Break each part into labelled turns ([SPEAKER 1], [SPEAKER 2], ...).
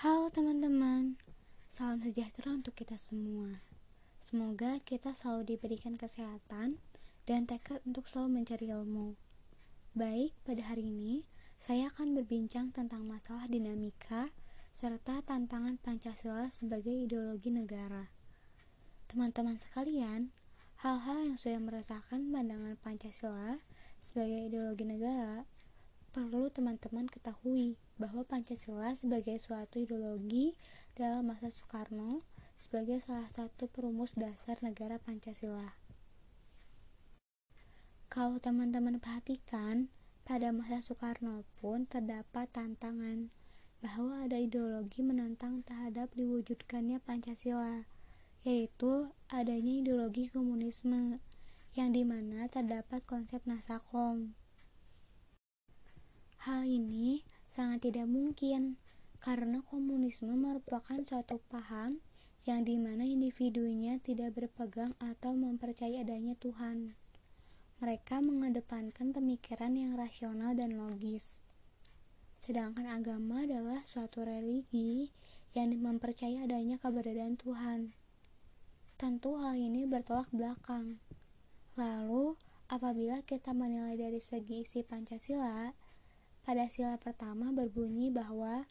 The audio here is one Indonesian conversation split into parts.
[SPEAKER 1] Halo teman-teman, salam sejahtera untuk kita semua. Semoga kita selalu diberikan kesehatan dan tekad untuk selalu mencari ilmu. Baik, pada hari ini saya akan berbincang tentang masalah dinamika serta tantangan Pancasila sebagai ideologi negara. Teman-teman sekalian, hal-hal yang sudah merasakan pandangan Pancasila sebagai ideologi negara perlu teman-teman ketahui bahwa Pancasila sebagai suatu ideologi dalam masa Soekarno sebagai salah satu perumus dasar negara Pancasila. Kalau teman-teman perhatikan, pada masa Soekarno pun terdapat tantangan bahwa ada ideologi menentang terhadap diwujudkannya Pancasila, yaitu adanya ideologi komunisme, yang di mana terdapat konsep Nasakom Hal ini sangat tidak mungkin karena komunisme merupakan suatu paham yang di mana individunya tidak berpegang atau mempercayai adanya Tuhan. Mereka mengedepankan pemikiran yang rasional dan logis. Sedangkan agama adalah suatu religi yang mempercayai adanya keberadaan Tuhan. Tentu hal ini bertolak belakang. Lalu, apabila kita menilai dari segi isi Pancasila, pada sila pertama berbunyi bahwa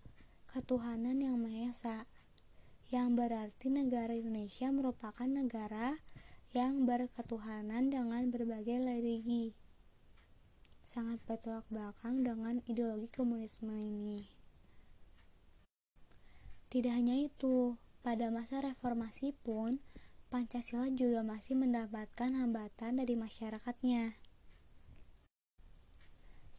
[SPEAKER 1] ketuhanan yang Maha Esa, yang berarti negara Indonesia merupakan negara yang berketuhanan dengan berbagai religi. Sangat bertolak belakang dengan ideologi komunisme ini. Tidak hanya itu, pada masa reformasi pun Pancasila juga masih mendapatkan hambatan dari masyarakatnya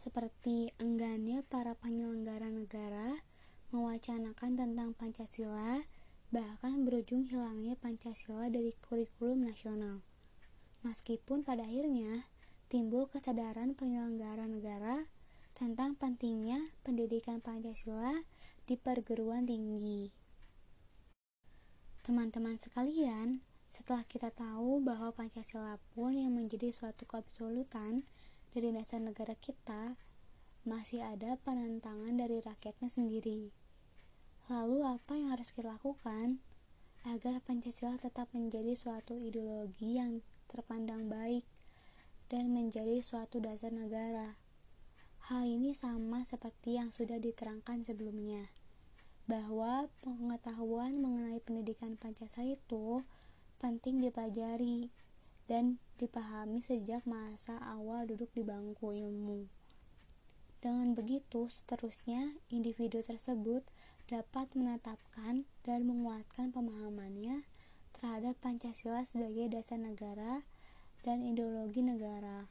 [SPEAKER 1] seperti enggannya para penyelenggara negara mewacanakan tentang Pancasila, bahkan berujung hilangnya Pancasila dari kurikulum nasional. Meskipun pada akhirnya timbul kesadaran penyelenggara negara tentang pentingnya pendidikan Pancasila di perguruan tinggi. Teman-teman sekalian, setelah kita tahu bahwa Pancasila pun yang menjadi suatu keabsolutan dari dasar negara kita, masih ada penentangan dari rakyatnya sendiri. Lalu apa yang harus kita lakukan agar Pancasila tetap menjadi suatu ideologi yang terpandang baik dan menjadi suatu dasar negara? Hal ini sama seperti yang sudah diterangkan sebelumnya, bahwa pengetahuan mengenai pendidikan Pancasila itu penting dipelajari dan dipahami sejak masa awal duduk di bangku ilmu. Dengan begitu, seterusnya individu tersebut dapat menetapkan dan menguatkan pemahamannya terhadap Pancasila sebagai dasar negara dan ideologi negara.